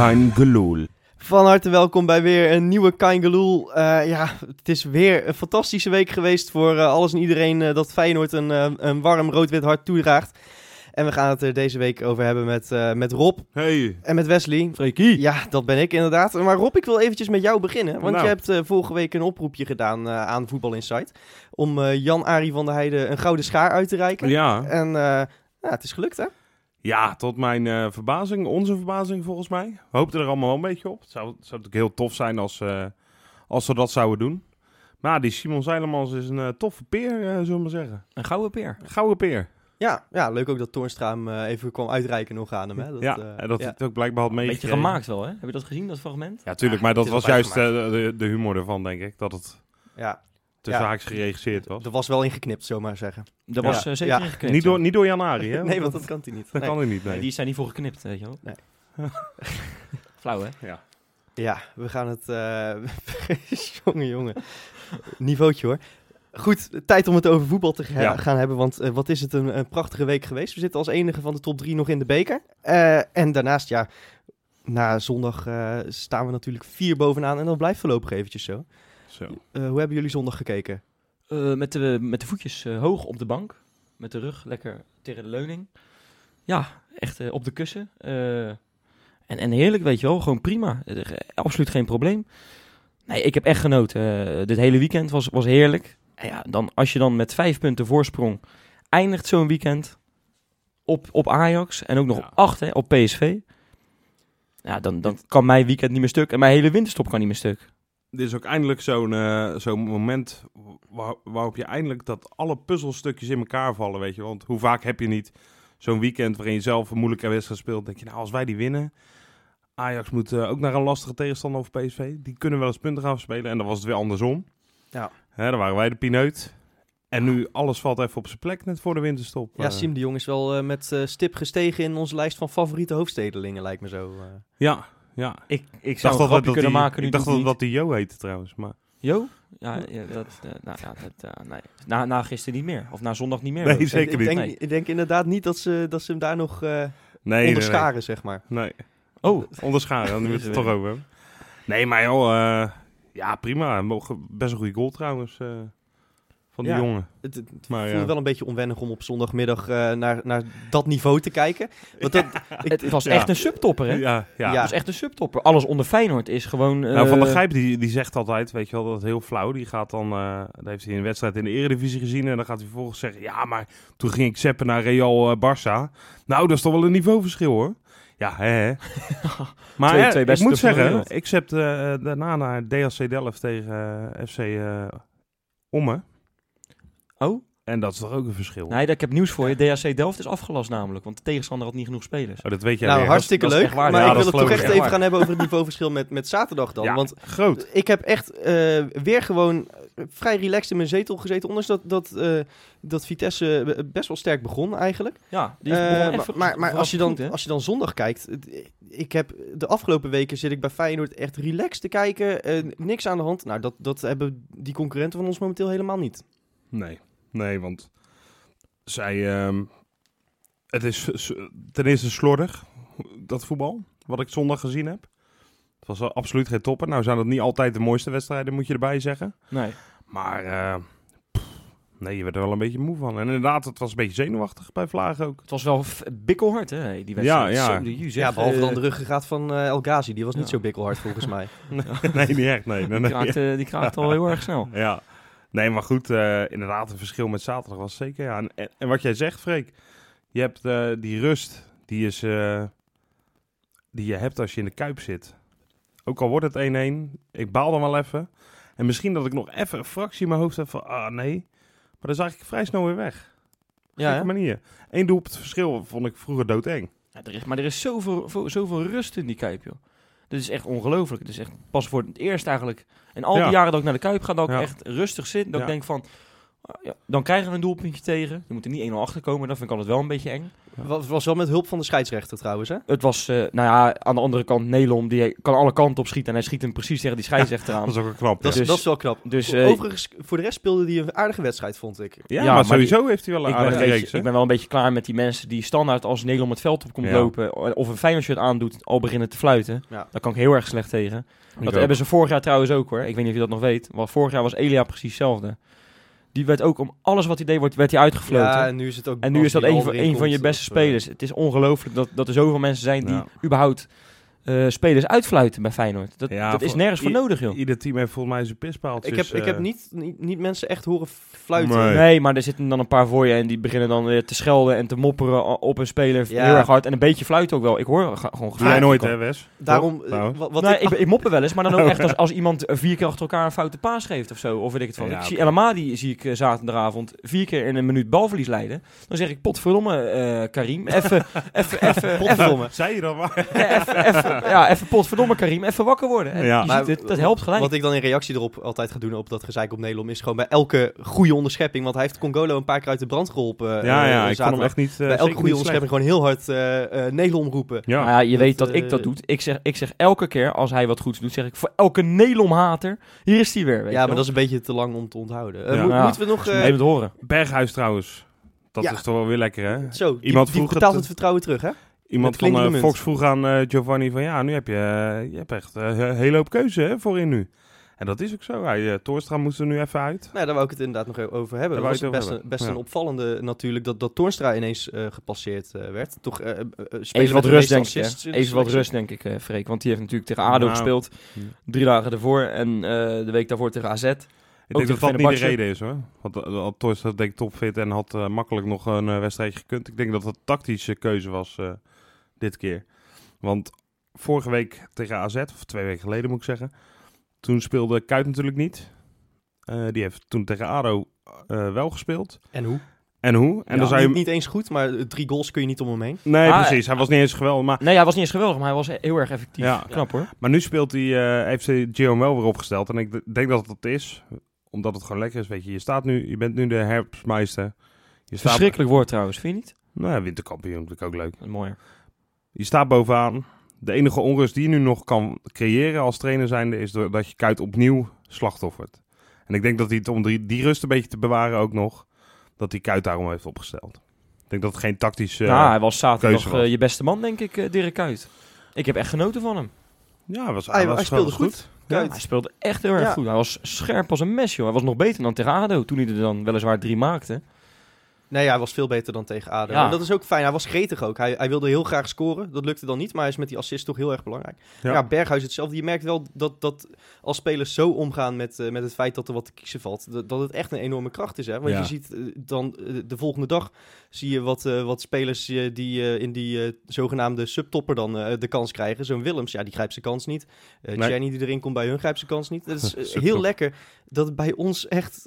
Geloel. Van harte welkom bij weer een nieuwe Kaingeloel. Uh, ja, het is weer een fantastische week geweest voor uh, alles en iedereen uh, dat Feyenoord een, uh, een warm rood-wit hart toedraagt. En we gaan het er deze week over hebben met, met Rob Hey. en met Wesley. Freekie. Ja, dat ben ik inderdaad. Maar Rob, ik wil eventjes met jou beginnen. Want Nou. je hebt vorige week een oproepje gedaan aan Voetbal Insight. Om Jan-Arie van der Heijden een gouden schaar uit te reiken. Ja. En ja, het is gelukt hè? Ja, tot mijn eh, verbazing, onze verbazing volgens mij. We hoopten er allemaal wel een beetje op. Het zou, het zou natuurlijk heel tof zijn als, eh, als we dat zouden doen. Maar die Simon Zeilemans is een eh, toffe peer, eh, zullen we maar zeggen. Een gouden peer. Een gouden peer. Ja, ja, leuk ook dat Toornstra hem eh, even kwam uitreiken nog aan hem. Hè? Dat, ja, en dat ja. het ook blijkbaar had Een beetje gemaakt wel, hè? Heb je dat gezien, dat fragment? Ja, tuurlijk, Ja, maar dat was juist eh, de, de humor ervan, denk ik. Dat het ja, Ja. haaks geregisseerd was. er was wel ingeknipt, zomaar zeggen. Dat Ja. was eh, zeker Ja. ingeknipt. Niet door, niet door Jan Arie, hè? nee, want dat kan hij niet. dat Nee. kan hij niet, nee. Nee, die is daar niet voor geknipt, weet je wel. Nee. Flauw, hè? Ja. Ja, we gaan het... eh jongen, jongen. Niveautje hoor. Goed, tijd om het over voetbal te Ja. gaan hebben. Want eh, wat is het een, een prachtige week geweest. We zitten als enige van de top drie nog in de beker. Eh, en daarnaast, ja, na zondag eh, staan we natuurlijk vier bovenaan. En dat blijft voorlopig eventjes zo. Zo. Eh, hoe hebben jullie zondag gekeken? Eh, met, de, met de voetjes eh, hoog op de bank. Met de rug lekker tegen de leuning. Ja, echt op de kussen. Eh, en, en heerlijk, weet je wel. Gewoon prima. Absoluut geen probleem. Nee, ik heb echt genoten. Dit hele weekend was, was heerlijk. En ja, dan, als je dan met vijf punten voorsprong eindigt zo'n weekend op, op Ajax en ook nog Ja. op acht hè, op PSV. Ja, dan, dan kan mijn weekend niet meer stuk en mijn hele winterstop kan niet meer stuk. Dit is ook eindelijk zo'n eh, zo'n moment waar- waarop je eindelijk dat alle puzzelstukjes in elkaar vallen, weet je. Want hoe vaak heb je niet zo'n weekend waarin je zelf een moeilijke wedstrijd speelt, denk je, nou, als wij die winnen, Ajax moet eh, ook naar een lastige tegenstander of PSV, die kunnen wel eens punten gaan spelen. En dan was het weer andersom. Ja. Hè, dan waren wij de pineut. En nu alles valt even op zijn plek net voor de winterstop. Ja, Eh, Siem de Jong is wel met stip gestegen in onze lijst van favoriete hoofdstedelingen, lijkt me zo. ja, ja. Ik, ik zou dacht een dat, grapje dat kunnen die, maken nu ik dacht dat dat die Jo heette trouwens, maar... Jo? Ja, ja, dat, eh, nou, ja dat, eh, nee. na, na gisteren niet meer. Of na zondag niet meer. Nee, zeker ik, niet. denk, Nee. ik denk inderdaad niet dat ze, dat ze hem daar nog eh Nee, nee, nee. onderscharen, zeg maar. nee. Oh, Onderscharen, nu we het toch over hebben. Nee, maar joh, eh, ja prima. Mogen- Best een goede goal trouwens eh, van die Ja. jongen. Het, het Maar voelde ja. wel een beetje onwennig om op zondagmiddag eh, naar, naar dat niveau te kijken. Want dat, ik- het was Ja. echt een subtopper, hè? Ja, ja. Ja. Het was echt een subtopper. Alles onder Feyenoord is gewoon... Nou, Van der eh, Gijp die, die zegt altijd, weet je wel, dat is heel flauw. Die gaat dan, eh dat heeft hij in een wedstrijd in de Eredivisie gezien. En dan gaat hij vervolgens zeggen, ja, maar toen ging ik zeppen naar Real Barça. Nou, dat is toch wel een niveauverschil hoor. Ja, hè, hè. maar Twee- twee ik moet de zeggen, ik zet daarna naar DHC Delft tegen FC eh Omme. Oh? En dat is toch ook een verschil? Nee, ik heb nieuws voor je. DHC Delft is afgelast namelijk. Want de tegenstander had niet genoeg spelers. Oh, dat weet jij nou, weer. hartstikke dat is leuk. waar. Maar Ja, ik wil het toch echt even gaan hebben over het niveauverschil met, met zaterdag dan. Ja, Want groot. ik heb echt eh, weer gewoon eh, vrij relaxed in mijn zetel gezeten. Ondanks dat, dat, eh, dat Vitesse best wel sterk begon eigenlijk. Ja, die Eh, maar even- maar, maar als, je dan, goed, als je dan zondag kijkt. Ik heb de afgelopen weken zit ik bij Feyenoord echt relaxed te kijken. eh, niks aan de hand. Nou, dat, dat hebben die concurrenten van ons momenteel helemaal niet. Nee, nee, want zij. ehm, het is ten eerste slordig, dat voetbal, wat ik zondag gezien heb. Het was wel absoluut geen topper. Nou zijn dat niet altijd de mooiste wedstrijden, moet je erbij zeggen. Nee. Maar eh, pff, nee, je werd er wel een beetje moe van. En inderdaad, het was een beetje zenuwachtig bij Vlaag ook. Het was wel bikkelhard, hè, die wedstrijd. Ja, ja. Zo, Ja, zeg, behalve eh, dan de ruggengraat van eh El Ghazi. Die was niet ja. zo bikkelhard volgens mij. nee, niet echt. Nee, nee, Die kraakte, die kraakte al heel erg snel. Ja. Nee, maar goed, eh, inderdaad, een verschil met zaterdag was zeker. Ja. En, en, en wat jij zegt, Freek, je hebt eh, die rust, die, is, eh, die je hebt als je in de kuip zit. Ook al wordt het 1-1, ik baal dan wel even. En misschien dat ik nog even een fractie in mijn hoofd heb van, ah nee. Maar dan zag ik vrij snel weer weg. Op Ja, manier. Eén doel op het verschil vond ik vroeger doodeng. Ja, er is, maar er is zoveel, zoveel rust in die Kuip, joh. Dit is echt ongelooflijk. Het is echt pas voor het eerst eigenlijk... En al die jaren dat ik naar de Kuip ga, dat ik echt rustig zit. Dat ik denk van... ja, dan krijgen we een doelpuntje tegen. Je moet er niet 1-0 achter komen, dat vind ik altijd wel een beetje eng. Was, was wel met hulp van de scheidsrechter trouwens, hè? Het was, eh, nou ja, aan de andere kant Nelom, die kan alle kanten op schieten en hij schiet hem precies tegen die scheidsrechter aan. Dat is ook wel knap. Dat, ja. Dus- dat is wel knap. Dus eh, Overigens, voor de rest speelde hij een aardige wedstrijd, vond ik. Ja, Ja, maar, maar sowieso heeft hij wel een ik ben, aardige beetje- ik ben wel een beetje klaar met die mensen die standaard als Nelom het veld op komt Ja. lopen of een Feyenoord shirt aandoet, al beginnen te fluiten. Ja. Daar kan ik heel erg slecht tegen. Ik Dat ook. hebben ze vorig jaar trouwens ook hoor. Ik weet niet of je dat nog weet. Maar vorig jaar was Elia precies hetzelfde. Die werd ook om alles wat hij deed, wordt, werd hij uitgefloten. Ja, en nu is het ook... en nu is dat een van, een van je beste eh, spelers. Het is ongelooflijk dat, dat er zoveel mensen zijn die Ja. überhaupt eh, spelers uitfluiten bij Feyenoord. Dat, Ja, dat is nergens voor nodig, joh. Ieder team heeft volgens mij zijn pispaaltjes. Ik heb, ik heb eh, niet, niet, niet mensen echt horen fluiten. Nee. Nee, maar er zitten dan een paar voor je en die beginnen dan weer te schelden en te mopperen op een speler Ja. heel erg hard. En een beetje fluit ook wel. Ik hoor gewoon graag- nooit, hè, Wes? Daarom, eh, Nou. wat, wat nee, ik, ik, mopper wel eens, maar dan ook echt als, als iemand eh, vier keer achter elkaar een foute paas geeft of zo. Of weet ik het van. Ja, ik zie oké. El Amadi zie ik eh, zaterdagavond vier keer in een minuut balverlies leiden. Dan zeg ik, potverdomme eh Karim, even, even, even, Potverdomme. Zei je dan maar? Even, ja, even potverdomme Karim, even wakker worden. En Ja. je Maar ziet het, dat helpt gelijk. Wat ik dan in reactie erop altijd ga doen op dat gezeik op Nederland is gewoon bij elke goede onderschepping, want hij heeft Congolo een paar keer uit de brand geholpen. eh, ja, ja, eh, ik vond hem echt niet. eh, bij elke goede onderschepping gewoon heel hard eh eh Nederland roepen. Ja. Ja, je dat, weet dat ik dat doe. Ik zeg, ik zeg elke keer als hij wat goeds doet, zeg ik voor elke Nelom-hater, hier is hij weer. Weet Ja, maar dat is een beetje te lang om te onthouden. Ja. mo- Ja. Moeten we nog... eh, Even het horen. Berghuis trouwens. Dat Ja. is toch wel weer lekker, hè? zo, die, Iemand die vroeg betaalt het- het vertrouwen terug, hè? Iemand van eh. Fox vroeg aan eh, Giovanni van ja, nu heb je, eh, je hebt echt een hele hoop keuze hè, voorin nu. En dat is ook zo. Hij, eh, Toornstra moest er nu even uit. Nou, daar wou ik het inderdaad nog even over hebben. Daar Dat was best, een, best een opvallende natuurlijk dat, dat Toornstra ineens eh, gepasseerd werd. Toch, Even wat rust, denk ik. Even wat rust, denk ik, eh Freek. Want die heeft natuurlijk tegen ADO Nou, gespeeld. Drie dagen ervoor. En eh, de week daarvoor tegen AZ. Ik denk dat dat niet de reden is hoor. Want uh, had Toornstra denk ik topfit en had eh, makkelijk nog een wedstrijdje gekund. Ik denk dat dat een tactische keuze was eh, dit keer. Want vorige week tegen AZ, of twee weken geleden moet ik zeggen. Toen speelde Kuit natuurlijk niet. Eh, die heeft toen tegen ADO eh, wel gespeeld. En hoe? En hoe? En Ja, dan je... niet, niet eens goed, maar drie goals kun je niet om hem heen. Nee, Ah, precies. Hij was niet eens geweldig. Maar, Nee, hij was niet eens geweldig, maar hij was heel erg effectief. Ja. Knap hoor. maar nu speelt hij, eh, heeft hij Gio wel weer opgesteld. En ik denk dat het dat is. Omdat het gewoon lekker is. Weet je, je, staat nu, je bent nu de herfstmeister. Je staat, Verschrikkelijk woord trouwens, vind je niet? Nou ja, winterkampioen vind ik ook leuk. Mooi. Je staat bovenaan. De enige onrust die je nu nog kan creëren als trainer zijnde... is doordat je Kuit opnieuw slachtoffert. En ik denk dat hij het om die, die rust een beetje te bewaren ook nog... dat hij Kuit daarom heeft opgesteld. Ik denk dat het geen tactisch... eh, ja, hij was zaterdag was. eh, je beste man, denk ik, eh, Dirk Kuyt. Ik heb echt genoten van hem. ja, hij was, Hij- was hij speelde goed. Ja. Kuit. Hij speelde echt heel erg Ja. goed. Hij was scherp als een mes, joh. Hij was nog beter dan tegen ADO, toen hij er dan weliswaar drie maakte. Nee, hij was veel beter dan tegen ADO. Ja. En dat is ook fijn. Hij was gretig ook. Hij, hij wilde heel graag scoren. Dat lukte dan niet, maar hij is met die assist toch heel erg belangrijk. Ja. Ja, Berghuis hetzelfde. Je merkt wel dat, dat als spelers zo omgaan met, eh, met het feit dat er wat te kiezen valt, dat, dat het echt een enorme kracht is. Hè? Want Ja. je ziet eh, dan eh, de volgende dag zie je wat, eh, wat spelers die eh, in die zogenaamde subtopper dan eh, de kans krijgen. Zo'n Willems, ja, die grijpt zijn kans niet. Eh Nee. Jenny die erin komt bij hun grijpt zijn kans niet. Dat is heel lekker dat bij ons echt,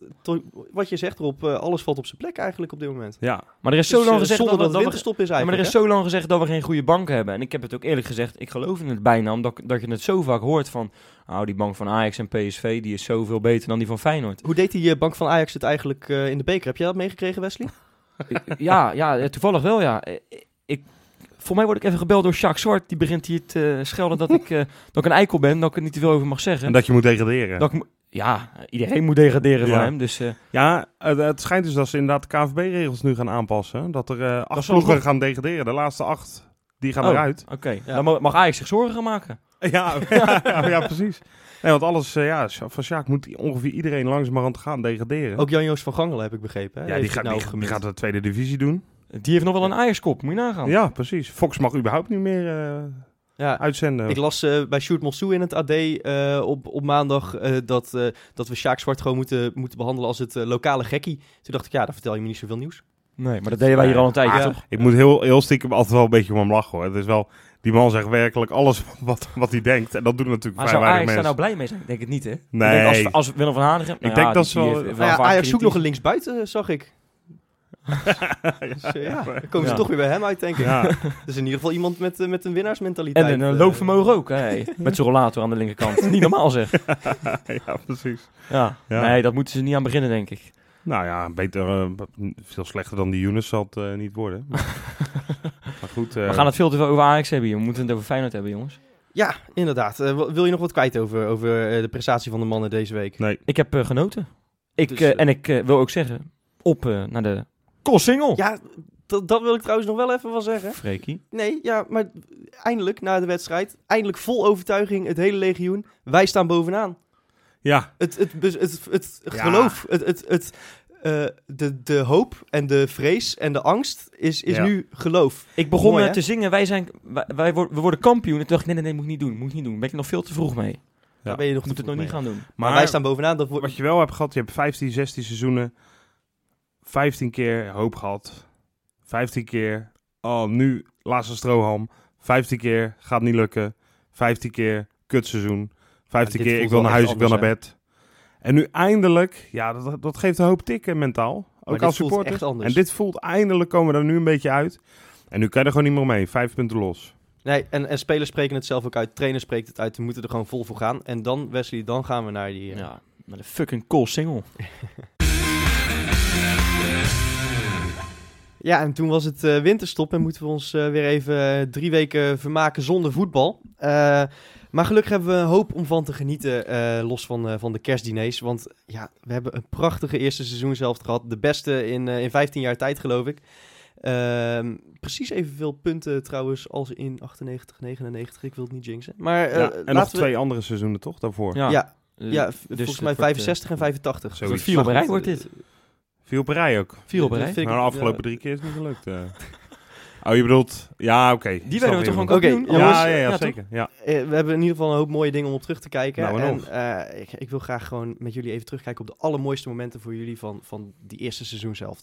wat je zegt erop, eh, alles valt op zijn plek eigenlijk op dit moment. Ja, Maar er is Dus, zo lang eh, gezegd dat, dat winterstop is ja, maar er is zo lang gezegd dat we geen goede bank hebben. En ik heb het ook eerlijk gezegd, ik geloof in het bijna, omdat dat je het zo vaak hoort van, nou die bank van Ajax en PSV, die is zoveel beter dan die van Feyenoord. Hoe deed die eh, bank van Ajax het eigenlijk eh, in de beker? Heb jij dat meegekregen, Wesley? ja, ja, toevallig wel, ja. Ik, voor mij word ik even gebeld door Jacques Zwart. Die begint hier te schelden dat ik, eh, dat ik een eikel ben, dat ik er niet te veel over mag zeggen. en dat je moet degraderen. Dat ik ja, iedereen moet degraderen van Ja. hem. Dus eh, Ja, het, het schijnt dus dat ze inderdaad de KVB-regels nu gaan aanpassen. Dat er eh acht ploegen gaan degraderen. De laatste acht, die gaan Oh. eruit. oké, Ja. dan mag Ajax zich zorgen gaan maken. Ja, ja, ja, precies. Nee, want alles, eh, ja, van Sjaak moet ongeveer iedereen langzamerhand gaan degraderen. Ook Jan-Joos van Gangel heb ik begrepen. Hè? ja, die gaat, nou die, gaat de tweede divisie doen. Die heeft nog wel een Ajax-kop, moet je nagaan. Ja, precies. Fox mag überhaupt niet meer eh, Ja, uitzenden. ik las eh, bij Sjoerd Mossou in het AD eh, op, op maandag eh, dat, eh, dat we Sjaak Zwart gewoon moeten, moeten behandelen als het lokale gekkie. Toen dacht ik, ja, dan vertel je me niet zoveel nieuws. Nee, maar dat deden wij hier al een tijdje, Ah, toch? Ik moet heel, heel stiekem altijd wel een beetje om hem lachen hoor. Het is wel, die man zegt werkelijk alles wat, wat hij denkt. En dat doen natuurlijk Maar vrij zou weinig Ajax daar mensen. nou blij mee zijn? Ik denk het niet, hè? Ik Nee. denk als, als Willem van Hanegem... nou denk ja, dat die- ze wel- heeft Nou ja, Ajax zoekt nog een linksbuiten, zag ik. Dus, eh, ja, dan komen ze Ja. toch weer bij hem uit, denk ik. Ja, Dus in ieder geval iemand met, eh, met een winnaarsmentaliteit. En een eh, loopvermogen ook, hè? Met zijn rollator aan de linkerkant. niet normaal, zeg. ja, precies. Ja. Ja. Nee, dat moeten ze niet aan beginnen, denk ik. Nou ja, beter, veel slechter dan die Younes zal het eh, niet worden. maar goed. eh, We gaan het veel te veel over Ajax hebben hier. We moeten het over Feyenoord hebben, jongens. Ja, inderdaad. Wil- je nog wat kwijt over, over de prestatie van de mannen deze week? Nee, Ik heb genoten. Ik, Dus, en ik wil ook zeggen, op eh, naar de Koolsingel. Ja, dat, dat wil ik trouwens nog wel even van zeggen. Freekie. Nee, ja, maar eindelijk na de wedstrijd, eindelijk vol overtuiging, het hele legioen. Wij staan bovenaan. ja, Het, het, het, het, het Ja. geloof, het, het, het, eh, de, de hoop en de vrees en de angst is, is Ja. nu geloof. Ik begon Mooi, te zingen, wij, zijn, wij, wij worden, we worden kampioen. En toen dacht ik, nee, nee, nee, moet ik niet doen. Moet ik niet doen. Ben ik nog veel te vroeg mee. Daar ben je nog moet het nog niet gaan doen. Maar, maar wij staan bovenaan. Dat wordt, wat je wel hebt gehad, je hebt 15, 16 seizoenen, 15 keer hoop gehad, 15 keer, oh nu laatste strohalm, 15 keer gaat niet lukken, 15 keer kutseizoen, 15 dit keer ik wil naar huis, ik wil naar bed. En nu eindelijk, ja, dat, dat geeft een hoop tikken mentaal, ook als supporter. echt anders. En dit voelt eindelijk komen we er nu een beetje uit. En nu kan je er gewoon niet meer omheen, vijf punten los. nee, en, en spelers spreken het zelf ook uit. Trainer spreekt het uit. We moeten er gewoon vol voor gaan. En dan, Wesley, dan gaan we naar die... eh, Ja, naar de fucking Koolsingel. Ja, en toen was het eh, winterstop en moeten we ons eh, weer even eh, drie weken vermaken zonder voetbal. Eh, maar gelukkig hebben we een hoop om van te genieten, eh, los van, eh, van de kerstdiners. Want ja, we hebben een prachtige eerste seizoen zelf gehad. De beste in, eh, in 15 jaar tijd, geloof ik. Ehm, precies evenveel punten trouwens als in 98, 99. Ik wil het niet jinxen. Maar eh, ja, en nog we... twee andere seizoenen toch, daarvoor. Ja, Ja, dus volgens mij wordt, eh, 65 en 85. Zo. Een soort Zoiets. vier goed, wordt dit. Viel op rij ook. Vier op rij. Nou, de afgelopen ja. drie keer is het niet gelukt. eh. Oh, je bedoelt... Ja, oké. Die werden we toch gewoon Oké, kampioen? jongens, Ja, ja, ja, zeker. Ja. Eh, we hebben in ieder geval een hoop mooie dingen om op terug te kijken. Nou, en eh, ik, ik wil graag gewoon met jullie even terugkijken op de allermooiste momenten voor jullie van, van die eerste seizoen zelf.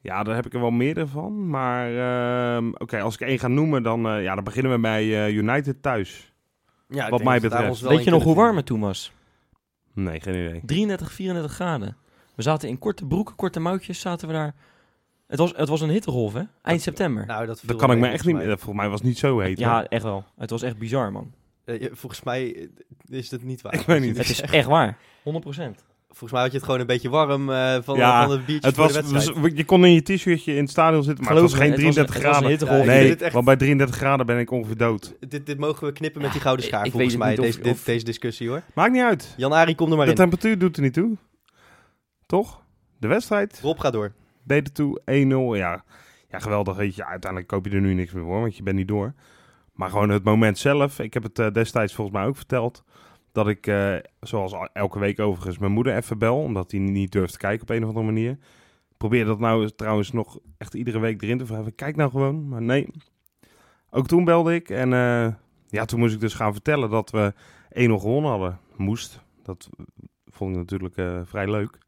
ja, daar heb ik er wel meerdere van. Maar ehm, oké, als ik één ga noemen, dan, eh, ja, dan beginnen we bij eh, United thuis. Ja, Wat mij betreft. Weet je nog hoe warm het toen was? Nee, geen idee. 33, 34 graden. We zaten in korte broeken, korte mouwtjes, zaten we daar. Het was, het was een hittegolf, hè? Eind september. Nou, dat, Dat kan ik me echt niet volgens meer... Volgens mij was het niet zo heet. ja, hoor. echt wel. Het was echt bizar, man. Eh, volgens mij eh, is het niet waar. Ik weet niet. Het is echt waar. 100%. Volgens mij had je het gewoon een beetje warm eh, van, Ja, van de biertjes Het was, de je kon in je t-shirtje in het stadion zitten, maar Geloof het was me, geen het was een- 33 het was een graden. Ja, nee, echt- want bij 33 graden ben ik ongeveer dood. dit, dit mogen we knippen met die gouden Ja, schaar, ik volgens weet mij, niet of- deze, dit- deze discussie hoor. Maakt niet uit. Jan-Ari, kom er maar De in. temperatuur doet er niet toe. Toch? De wedstrijd Rob, ga door. deed het toe 1-0. Ja, ja, geweldig. Weet je, uiteindelijk koop je er nu niks meer voor, want je bent niet door. Maar gewoon het moment zelf. Ik heb het eh, destijds volgens mij ook verteld. Dat ik, eh, zoals al- elke week overigens, mijn moeder even bel. Omdat hij niet durft te kijken op een of andere manier. Ik probeer dat nou trouwens nog echt iedere week erin te vragen. Kijk nou gewoon. Maar nee. Ook toen belde ik. En eh, ja, toen moest ik dus gaan vertellen dat we 1-0 gewonnen hadden. Moest. Dat vond ik natuurlijk vrij leuk.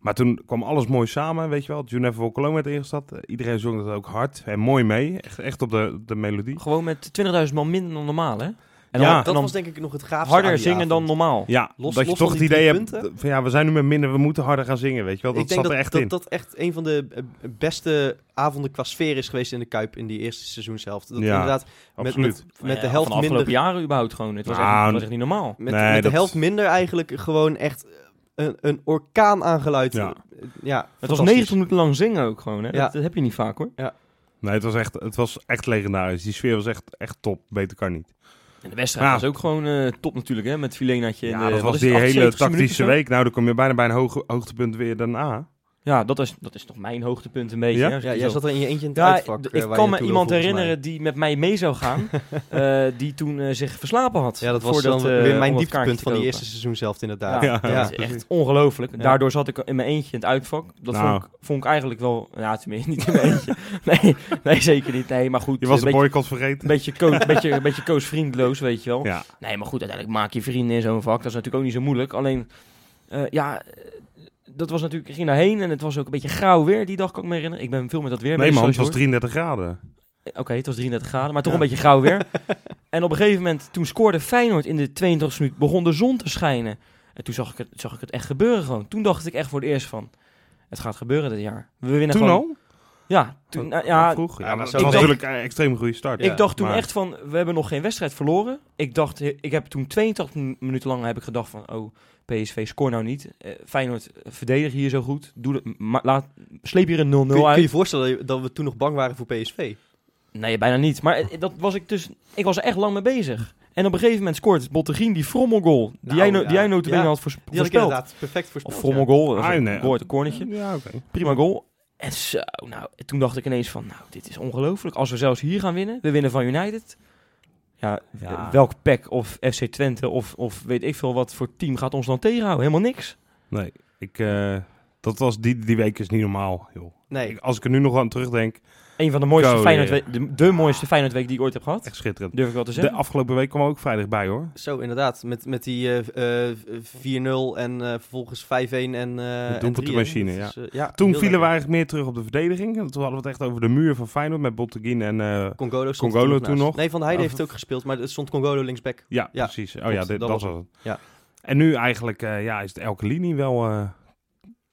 Maar toen kwam alles mooi samen, weet je wel. June even Cologne werd ingestapt. Eh, Iedereen zong dat ook hard en mooi mee. Echt, echt op de, de melodie. Gewoon met 20.000 man minder dan normaal, hè? En Ja. dan, dat dan was denk ik nog het gaafste harder aan die zingen dan normaal. Ja, Los- dat je toch het idee hebt van ja, we zijn nu met minder, we moeten harder gaan zingen, weet je wel. Dat ik denk zat dat, er echt dat, in. dat echt een van de eh, beste avonden qua sfeer is geweest in de Kuip in die eerste seizoen zelf. Dat Ja, inderdaad met, Absoluut. met, met Ja, de helft van de afgelopen minder, jaren überhaupt gewoon. Het was, Nou, echt, het was echt niet normaal. met, Nee, met de helft minder eigenlijk gewoon echt een, een orkaan aan geluid. Ja. ja Het was fantastisch. 90 minuten lang zingen ook gewoon, hè? Ja. Dat, dat heb je niet vaak, hoor. Nee, het was, echt, het was echt legendarisch. Die sfeer was echt, echt top. Beter kan niet. En de wedstrijd Ja. was ook gewoon eh, top natuurlijk, hè? Met Filenaatje. en Ja, de- dat wat was die hele 78 tactische minuten week. Nou, dan kom je bijna bij een hoog, hoogtepunt weer daarna. Ja, dat is, dat is toch mijn hoogtepunt een beetje. Ja? jij zo- zat er in je eentje in het Ja, uitvak. eh, ik kan me iemand mij. herinneren die met mij mee zou gaan, eh, die toen eh, zich verslapen had. Ja, dat was voordat, dan weer mijn dieptepunt van die eerste seizoen zelf inderdaad. Ja, Ja, dat is echt ongelooflijk. Ja. Daardoor zat ik in mijn eentje in het uitvak. Dat Nou. vond, ik, vond ik eigenlijk wel... Ja, tenminste, niet in mijn eentje. Nee, nee, zeker niet. Nee, maar goed. Je was een de beetje, boycott vergeten. een beetje, koos, beetje, een beetje koosvriendloos, weet je wel. Ja, Nee, maar goed, uiteindelijk maak je vrienden in zo'n vak. Dat is natuurlijk ook niet zo moeilijk. Alleen, eh, ja, dat was natuurlijk... Ik ging daarheen en het was ook een beetje grauw weer. Die dag kan ik me herinneren. Ik ben veel met dat weer nee man, het was je hoort. 33 graden. Oké, het was 33 graden, maar toch Ja. een beetje grauw weer. en op een gegeven moment, toen scoorde Feyenoord in de 22e minuut, begon de zon te schijnen. En toen zag ik, het, zag ik het echt gebeuren gewoon. Toen dacht ik echt voor het eerst van, het gaat gebeuren dit jaar. We winnen Toen gewoon, al? Ja, toen, nou, ja, vroeg. Ja, het was natuurlijk een extreem goede start. Ik dacht toen maar- echt van, we hebben nog geen wedstrijd verloren. Ik dacht, ik heb toen 82 min- minuten lang heb ik gedacht van, oh, PSV score nou niet. Eh, Feyenoord, eh, verdedig hier zo goed. Doe dat, laat, sleep hier een 0-0 Kun, je- kun je uit. je voorstellen dat we toen nog bang waren voor PSV? Nee, bijna niet. Maar eh, dat was ik dus, ik was er echt lang mee bezig. En op een gegeven moment scoort Bottegien die frommelgoal. Die, Nou, jij, no, ja. die jij notabene Ja. had voors- Die had ik voorspeld. inderdaad perfect voorspeld. Of frommelgoal, dat was Ah, een nee. goal uit een cornetje. Ja, oké. Prima goal. En zo, nou, toen dacht ik ineens van, nou, dit is ongelooflijk. Als we zelfs hier gaan winnen, we winnen van United. Ja, Ja. eh, welk PEC of FC Twente of, of weet ik veel wat voor team gaat ons dan tegenhouden? Helemaal niks. Nee, ik, eh, dat was die, die week is niet normaal, joh. Nee, Ik- als ik er nu nog aan terugdenk, Een van de mooiste Go, Feyenoord yeah. de, de mooiste Feyenoord-week die ik ooit heb gehad. echt schitterend. Durf ik wel te De zeggen. afgelopen week kwam ook vrijdag bij, hoor. zo inderdaad. Met, met die eh, eh, 4-0 en eh, vervolgens 5-1 en eh en doelpuntenmachine, 3-1. ja. Dat is, eh, ja. Toen vielen we eigenlijk meer terug op de verdediging. En Toen hadden we het echt over de muur van Feyenoord met Botteguin en... eh, Congolo, stond Congolo toen nog? Nee, Van der Heijden Oh, heeft ook gespeeld, maar er stond Congolo linksback. ja, Ja, precies. Oh ja, dit, dat dat was was het. Ja. En nu eigenlijk eh, ja, is het elke linie wel eh,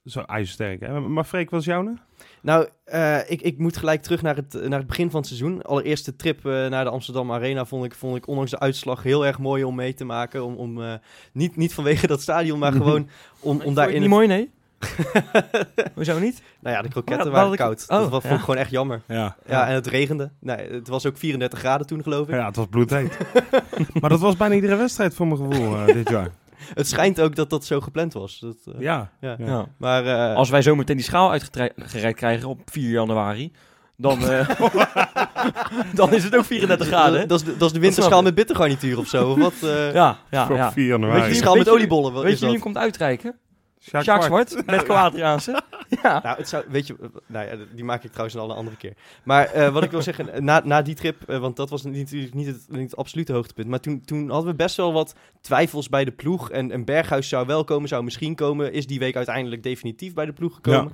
zo ijzersterk. Hè? Maar Freek, wat is jouw nou? Nou, eh, ik, ik moet gelijk terug naar het, naar het begin van het seizoen. Allereerst de trip eh, naar de Amsterdam Arena vond ik, vond ik ondanks de uitslag heel erg mooi om mee te maken. Om, om, eh, niet, niet vanwege dat stadion, maar gewoon om, om daarin... het niet mooi, nee? Hoezo niet? Nou ja, de kroketten waren koud. oh, dat was- vond ja. ik gewoon echt jammer. Ja. Ja, en het regende. Nee, het was ook 34 graden toen, geloof ik. Ja, het was bloedheet. maar dat was bijna iedere wedstrijd voor mijn gevoel dit jaar. Het schijnt ook dat dat zo gepland was. Dat, eh, Ja. ja. Ja. Ja. Maar eh, Als wij zo meteen die schaal uitgereikt krijgen op 4 januari, dan, eh, dan is het ook 34 graden. dat, is de, dat is de snap winterschaal met bittergarnituur of zo. of Wat, eh Ja, ja, Voor ja. 4 Weet januari. je die schaal met weet oliebollen. Weet je wie hem komt uitreiken? Sjaak. Zwart met Kroatiaanse. ja. Nou, het zou, weet je, eh, nou ja, die maak ik trouwens al een andere keer. Maar eh, wat ik wil zeggen, na, na die trip, eh, want dat was niet- natuurlijk niet het, niet het absolute hoogtepunt. Maar toen, toen hadden we best wel wat twijfels bij de ploeg. En, en Berghuis zou wel komen, zou misschien komen. Is die week uiteindelijk definitief bij de ploeg gekomen.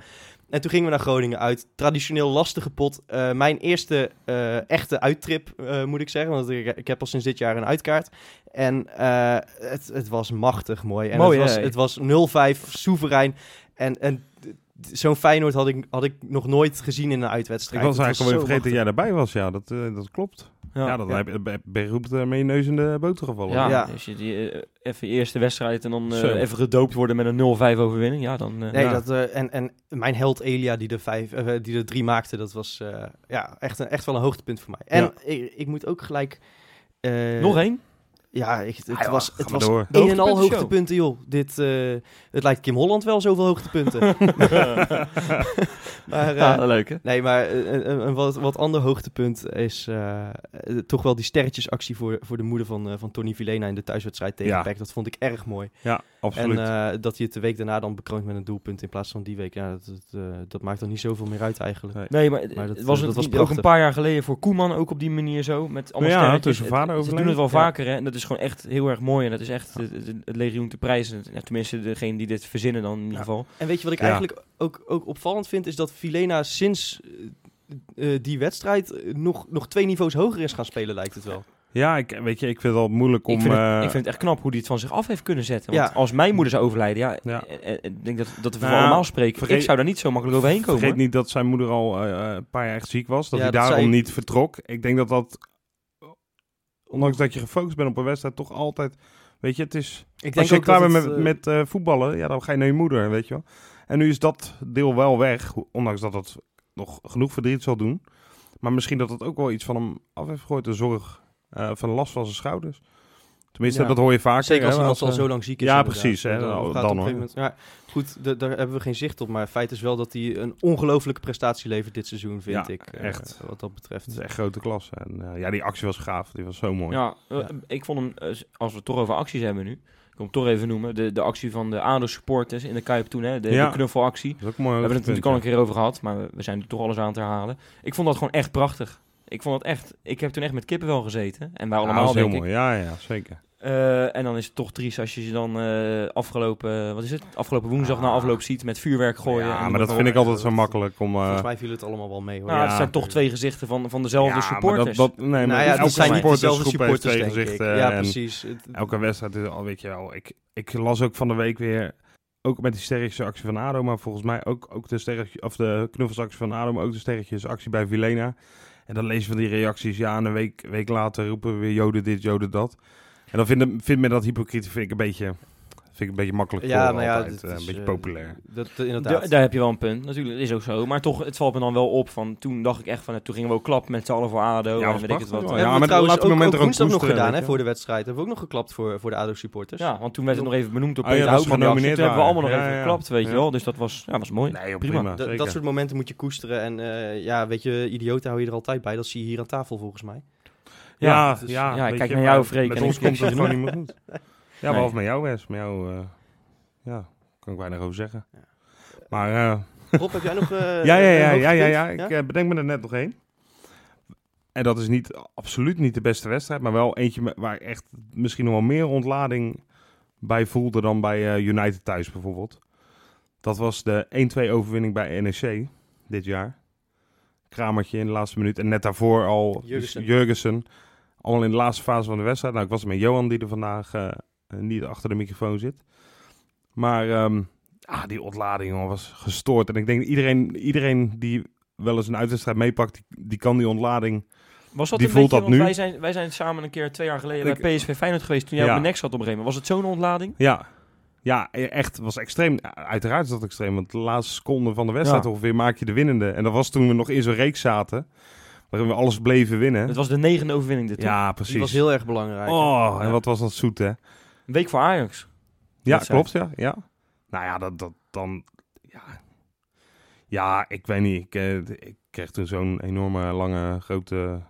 En toen gingen we naar Groningen uit. Traditioneel lastige pot. Eh, mijn eerste eh, echte uittrip, eh, moet ik zeggen. Want ik, ik heb al sinds dit jaar een uitkaart. En eh, het, het was machtig mooi. En Mooi, het, was, het was 0-5, soeverein. En, en zo'n Feyenoord had ik, had ik nog nooit gezien in een Ik uitwedstrijd. was Het eigenlijk alweer vergeten dat jij erbij was. Ja, dat, eh, dat klopt. Ja, dan ja. heb je ben je goed eh, met je neus in de boter gevallen. Ja, Ja. als je die eh, even eerste wedstrijd en dan eh, even gedoopt worden met een 0-5 overwinning, ja, dan... eh, Nee, Ja. dat, eh, en, en mijn held Elia die de, vijf, die de drie maakte, dat was eh, ja, echt, een, echt wel een hoogtepunt voor mij. En Ja. ik, ik moet ook gelijk... eh, Nog één? Ja, ik, het Ah, joh, was, het was door. Een en al hoogtepunten, joh. Dit, eh, het lijkt Kim Holland wel zoveel hoogtepunten. maar, eh, ja, leuk hè? nee, maar eh, een, een, een wat, wat ander hoogtepunt is toch wel die sterretjesactie voor, voor de moeder van, van Tony Vilena in de thuiswedstrijd tegen Ja. Dat vond ik erg mooi. Ja, absoluut. En eh, dat hij het de week daarna dan bekroont met een doelpunt in plaats van die week. Ja, dat, dat, dat maakt dan niet zoveel meer uit eigenlijk. Nee. Nee, maar, Maar dat, het was, het dat was ook een paar jaar geleden voor Koeman ook op die manier zo. Met allemaal Ja, sterretjes. zijn vader Ze doen het wel Ja. vaker hè. En dat is gewoon echt heel erg mooi. En dat is echt het, het, het legioen te prijzen. Ja, tenminste, degene die dit verzinnen dan in ieder Ja. geval. En weet je wat ik Ja. eigenlijk ook, ook opvallend vind, is dat Vilena sinds eh, eh, die wedstrijd eh, nog, nog twee niveaus hoger is gaan spelen, lijkt het wel. Ja, ik, weet je, ik vind het wel moeilijk om... ik, vind het, eh, ik vind het echt knap hoe hij het van zich af heeft kunnen zetten. Want Ja. als mijn moeder zou overlijden, ja, Ja. eh, ik denk dat, dat we Nou, voor allemaal spreken. vergeet- ik zou daar niet zo makkelijk overheen komen. Vergeet niet dat zijn moeder al een paar jaar echt ziek was. Dat Ja, hij dat daarom niet vertrok. Ik denk dat dat... Ondanks dat je gefocust bent op een wedstrijd, toch altijd... Weet je, het is... Ik Als je klaar dat bent met, eh, met eh, voetballen, ja, dan ga je naar je moeder, weet je wel. En nu is dat deel wel weg, ondanks dat het nog genoeg verdriet zal doen. Maar misschien dat het ook wel iets van hem af heeft gegooid, de zorg eh, van last van zijn schouders. Tenminste, Ja. dat hoor je vaak. Zeker als iemand al eh, zo lang ziek is. ja, inderdaad. precies, hè, Dan, dan- gaat het dan, op een hoor. gegeven moment- ja, goed, da- daar hebben we geen zicht op. Maar feit is wel dat hij een ongelofelijke prestatie levert dit seizoen, vind Ja, ik. eh, echt. Wat dat betreft. Het is echt grote klasse. En eh, ja, die actie was gaaf. Die was zo mooi. Ja, eh, Ja. ik vond hem, eh, als we het toch over acties hebben nu, ik wil hem toch even noemen, de, de actie van de ADO supporters in de Kuip toen, hè, de, Ja. de knuffelactie. Dat is ook mooi. We hebben het natuurlijk al een keer over gehad, maar we, we zijn er toch alles aan te herhalen. Ik vond dat gewoon echt prachtig. Ik vond het echt, ik heb toen echt met kippenvel gezeten. En wij. Ja, allemaal, dat is heel denk ik. mooi. Ja, ja, zeker. Eh, en dan is het toch triest als je ze dan eh, afgelopen, wat is het? Afgelopen woensdag Ah. na afloop ziet met vuurwerk gooien. ja, maar dat vind ik altijd zo makkelijk om... eh, Volgens mij viel het allemaal wel mee. Hoor. Nou, Ja. het zijn toch twee gezichten van, van dezelfde ja, maar supporters. Dat, dat, nee, maar nou ja, elke dat zijn niet supportersgroep heeft supporters, twee gezichten. Ja, precies. Elke wedstrijd is al, weet je wel. Ik, ik las ook van de week weer ook met die sterretjesactie van ADO, maar volgens mij ook, ook de, sterretje, of de knuffelsactie van ADO, maar ook de sterretjesactie bij Vilena. En dan lezen we die reacties, ja, en een week, week later roepen we weer joden dit, joden dat. En dan vindt, vindt men dat hypocriet, vind ik een beetje, vind ik een beetje makkelijk Ja, voor nou ja, altijd, dit eh, is, een beetje eh, populair. Dat, inderdaad. Da- daar heb je wel een punt, natuurlijk. Dat is ook zo. Maar toch, het valt me dan wel op van... Toen dacht ik echt van... Toen gingen we ook klap met z'n allen voor ADO. Ja, en weet ik het wat. Ja, maar trouwens ook, momenten ook er woensdag nog gedaan hè, voor de wedstrijd. Hebben we ook nog geklapt voor, voor de ADO-supporters. Ja, want toen werd het nog even benoemd door ja, Peter Houtman. actie. Toen hebben we allemaal nog even geklapt, weet je wel. Dus dat was, ja, was mooi. Nee, joh, prima. prima. Dat- soort momenten moet je koesteren. En eh, ja, weet je, idioten hou je er altijd bij. Dat zie je hier aan tafel volgens mij. Ja, Ja, dus- ja, ja, ik weet kijk naar jou, Freek, Met en ons komt het gewoon niet meer goed. Ja, Nee. behalve met jou, Wes. Met jou, eh, ja, kan ik weinig over zeggen. Ja. Maar eh, Rob, heb jij nog eh, ja, ja, ja, ja, ja, ja. Ik bedenk me er net nog één. En dat is niet, absoluut niet de beste wedstrijd, maar wel eentje waar ik echt misschien nog wel meer ontlading bij voelde dan bij United thuis bijvoorbeeld. Dat was de 1-2 overwinning bij NEC dit jaar. Kramertje in de laatste minuut. En net daarvoor al Jurgensen. Jurgensen. Allemaal in de laatste fase van de wedstrijd. Nou, ik was met Johan die er vandaag niet achter de microfoon zit. Maar ehm, ah, die ontlading jongen, was gestoord. En ik denk iedereen, iedereen die wel eens een uitwedstrijd meepakt, die, die kan die ontlading... Was dat Die een voelt beetje, dat want nu. Wij zijn, wij zijn samen een keer twee jaar geleden Ik- bij PSV Feyenoord geweest. Toen jij Ja. op mijn nek zat op een gegeven moment. Was het zo'n ontlading? Ja, ja e- echt, was extreem. Uiteraard is dat extreem, want de laatste seconde van de wedstrijd Ja. ongeveer maak je de winnende. En dat was toen we nog in zo'n reeks zaten, waarin we alles bleven winnen. Het was de negende overwinning dit, ja, precies. Die was heel erg belangrijk. Oh, en wat was dat zoet, hè? Een week voor Ajax. Ja, klopt, ja. ja. Nou ja, dat, dat dan... Ja, ja ik weet niet. Ik, eh, ik kreeg toen zo'n enorme, lange, grote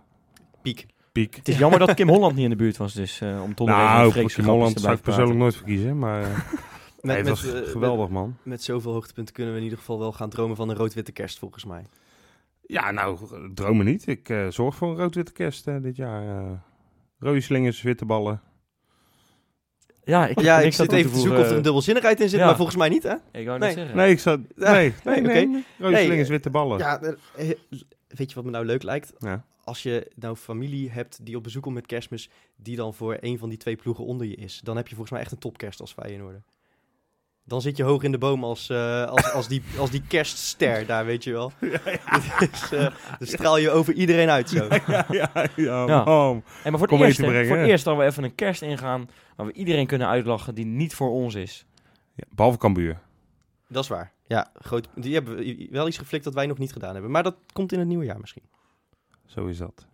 Piek. piek. Het is jammer dat Kim Holland niet in de buurt was, dus eh, om toch Nou, Freekse Kim Holland te zou ik persoonlijk nooit verkiezen, maar nee, het was eh, geweldig, man. Met, met zoveel hoogtepunten kunnen we in ieder geval wel gaan dromen van een rood-witte kerst, volgens mij. Ja, nou, dromen niet. Ik eh, zorg voor een rood-witte kerst dit jaar. rode slingers, witte ballen. Ja, ik, ja, ik zit even te zoeken of er een dubbelzinnigheid in zit, Ja. maar volgens mij niet, hè? Ik wou Nee. zeggen. Nee, ik zou... Nee, nee, Oké. nee. Rode Nee, slingers, eh, witte ballen. Ja, eh, eh, weet je wat me nou leuk lijkt? Ja. Als je nou familie hebt die op bezoek komt met kerstmis, die dan voor een van die twee ploegen onder je is, dan heb je volgens mij echt een topkerst als Feyenoorder. Dan zit je hoog in de boom als, eh, als, als, die, als die kerstster daar, weet je wel. Dus, eh, dan straal je over iedereen uit zo. ja, ja, ja, Ja. man. Hey, maar voor Kom het, eerst, brengen, voor het eerst dat we even een kerst ingaan waar we iedereen kunnen uitlachen die niet voor ons is. Ja, behalve Cambuur. Dat is waar. Ja, groot, die hebben wel iets geflikt dat wij nog niet gedaan hebben. Maar dat komt in het nieuwe jaar misschien. Zo is dat.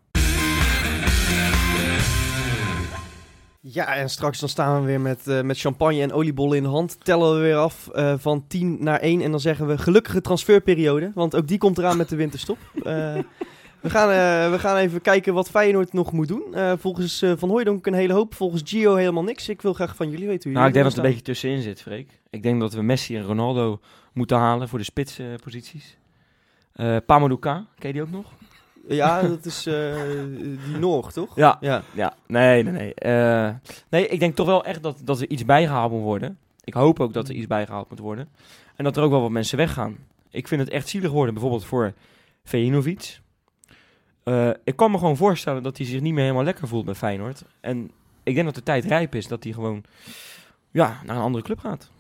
Ja, en straks dan staan we weer met, eh, met champagne en oliebollen in de hand. Tellen we weer af eh, van 10 naar 1. En dan zeggen we gelukkige transferperiode. Want ook die komt eraan met de winterstop. Eh, we, gaan, we gaan even kijken wat Feyenoord nog moet doen. Volgens Van Hooijdonk een hele hoop. Volgens Gio helemaal niks. Ik wil graag van jullie weten hoe Nou, ik denk dat het een beetje tussenin zit, Freek. Ik denk dat we Messi en Ronaldo moeten halen voor de spitsposities. Eh Pamadouka, ken je die ook nog? Ja, dat is eh, die Noor, toch? Ja. Ja. Ja, nee, nee, nee. Eh, nee, ik denk toch wel echt dat, dat er iets bijgehaald moet worden. Ik hoop ook dat er iets bijgehaald moet worden. En dat er ook wel wat mensen weggaan. Ik vind het echt zielig worden, bijvoorbeeld voor Vejinovic. Eh, ik kan me gewoon voorstellen dat hij zich niet meer helemaal lekker voelt bij Feyenoord. En ik denk dat de tijd rijp is dat hij gewoon ja, naar een andere club gaat.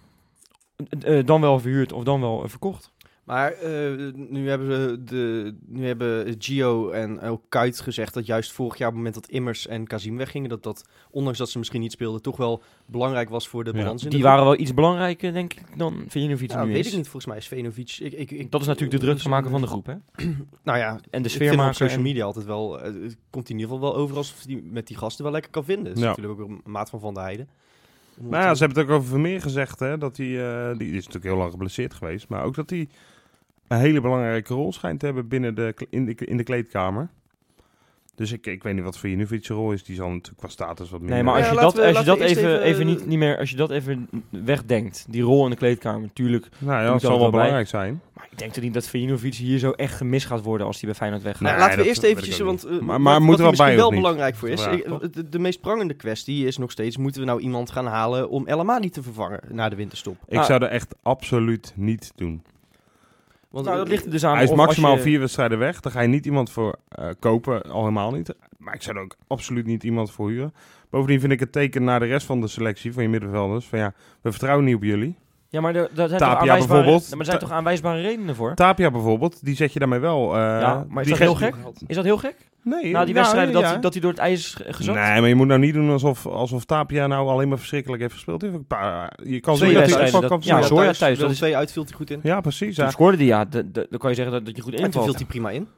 Dan wel verhuurd of dan wel verkocht. Maar eh, nu hebben we de, nu hebben Gio en ook Kuit gezegd dat juist vorig jaar op het moment dat Immers en Kazim weggingen, dat dat, ondanks dat ze misschien niet speelden, toch wel belangrijk was voor de Ja. balans in Die de waren wel iets belangrijker, denk ik, dan Vejinovic Nou, nu weet is. ik niet, volgens mij is Venovic... Ik, ik, ik, Dat is natuurlijk de druk gaan maken van de groep, hè? Nou ja, En de sfeer maken. social media altijd wel... eh, het komt in ieder geval wel over alsof hij met die gasten wel lekker kan vinden. Dat is Ja. natuurlijk ook een maat van Van der Heijden. Nou ja, ze hebben het ook over Vermeer gezegd, hè. Dat hij, eh, die is natuurlijk heel lang geblesseerd geweest. Maar ook dat hij een hele belangrijke rol schijnt te hebben binnen de, in, de, in de kleedkamer. Dus ik, ik weet niet wat voor Junovic rol is. Die zal natuurlijk qua status wat meer... Nee, maar als je dat, we- als je dat even, even- even niet, niet meer, als je dat even wegdenkt, die rol in de kleedkamer, natuurlijk. Nou ja, dat zal er wel bij. belangrijk zijn. Maar ik denk toch niet dat Vejinovic hier zo echt gemist gaat worden als hij bij Feyenoord weggaat. Nou, Nee, laten we eerst eventjes, ook want niet. eh, Maar- wat- maar wat moeten er we bij misschien wel niet? belangrijk voor is, ik- de, de meest prangende kwestie is nog steeds, moeten we nou iemand gaan halen om El Amadi te vervangen na de winterstop? Ik Nou, zou dat echt absoluut niet doen. Want Nou, dat ligt er dus aan. Hij is maximaal je- vier wedstrijden weg. Daar ga je niet iemand voor eh, kopen, al helemaal niet. Maar ik zou er ook absoluut niet iemand voor huren. Bovendien vind ik het teken naar de rest van de selectie van je middenvelders. Van ja, we vertrouwen niet op jullie. Ja, maar er, daar zijn Tapia toch aanwijsbare, bijvoorbeeld. Maar er zijn toch aanwijsbare redenen voor? Tapia bijvoorbeeld, die zet je daarmee wel. eh, Ja, maar is dat heel gek? Is dat heel gek? Nee, Na die nou, wedstrijden dat, ja. hij, dat hij door het ijs gezakt? Nee, maar je moet nou niet doen alsof, alsof Tapia nou alleen maar verschrikkelijk heeft gespeeld. Die heeft ook een paar, je kan zien dat hij dat- kan ja, thuis, dat is- twee uit viel hij goed in. Ja, precies. Toen ja. scoorde hij, ja. de- de- dan kan je zeggen dat, dat je goed En toen viel invalt. hij prima in.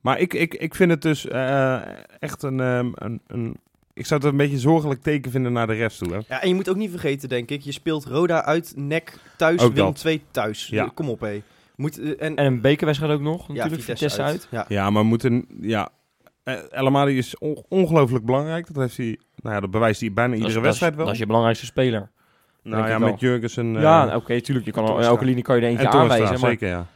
Maar ik, ik, ik vind het dus eh, echt een, ehm, een, een... Ik zou het een beetje zorgelijk teken vinden naar de rest toe. Hè. Ja, en je moet ook niet vergeten, denk ik. Je speelt Roda uit, NEC thuis, Ook Willem dat. 2 thuis. Ja. Kom op, hé. Moet, eh, en, En een bekerwedstrijd ook nog, ja, natuurlijk. Vitesse, uit. Ja. Ja, maar moeten... Ja, eh, El Amadi is on- ongelooflijk belangrijk. Dat, heeft hij, nou ja, dat bewijst hij bijna Dat iedere is- wedstrijd wel. Dat is je belangrijkste speler. nou ja, met Jurgensen... eh, ja, oké, tuurlijk. Je kan al, elke linie kan je er eentje en aanwijzen. Maar zeker ja.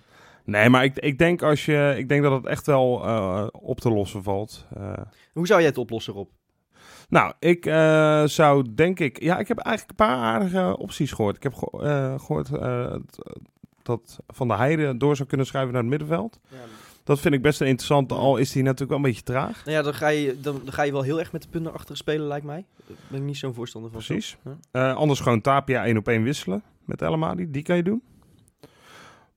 Nee, maar ik, ik, denk als je, ik denk dat het echt wel eh, op te lossen valt. Eh, Hoe zou jij het oplossen, Rob? Nou, ik eh, zou denk ik... Ja, ik heb eigenlijk een paar aardige opties gehoord. Ik heb ge- eh, gehoord eh, dat Van der Heijden door zou kunnen schuiven naar het middenveld. Dat vind ik best een interessante, al is hij natuurlijk wel een beetje traag. Nou ja, dan ga, je, dan, dan ga je wel heel erg met de punten achter spelen, lijkt mij. Daar ben ik niet zo'n voorstander van. Precies. Ja. Anders gewoon Tapia één op één wisselen met El Amadi. Die kan je doen.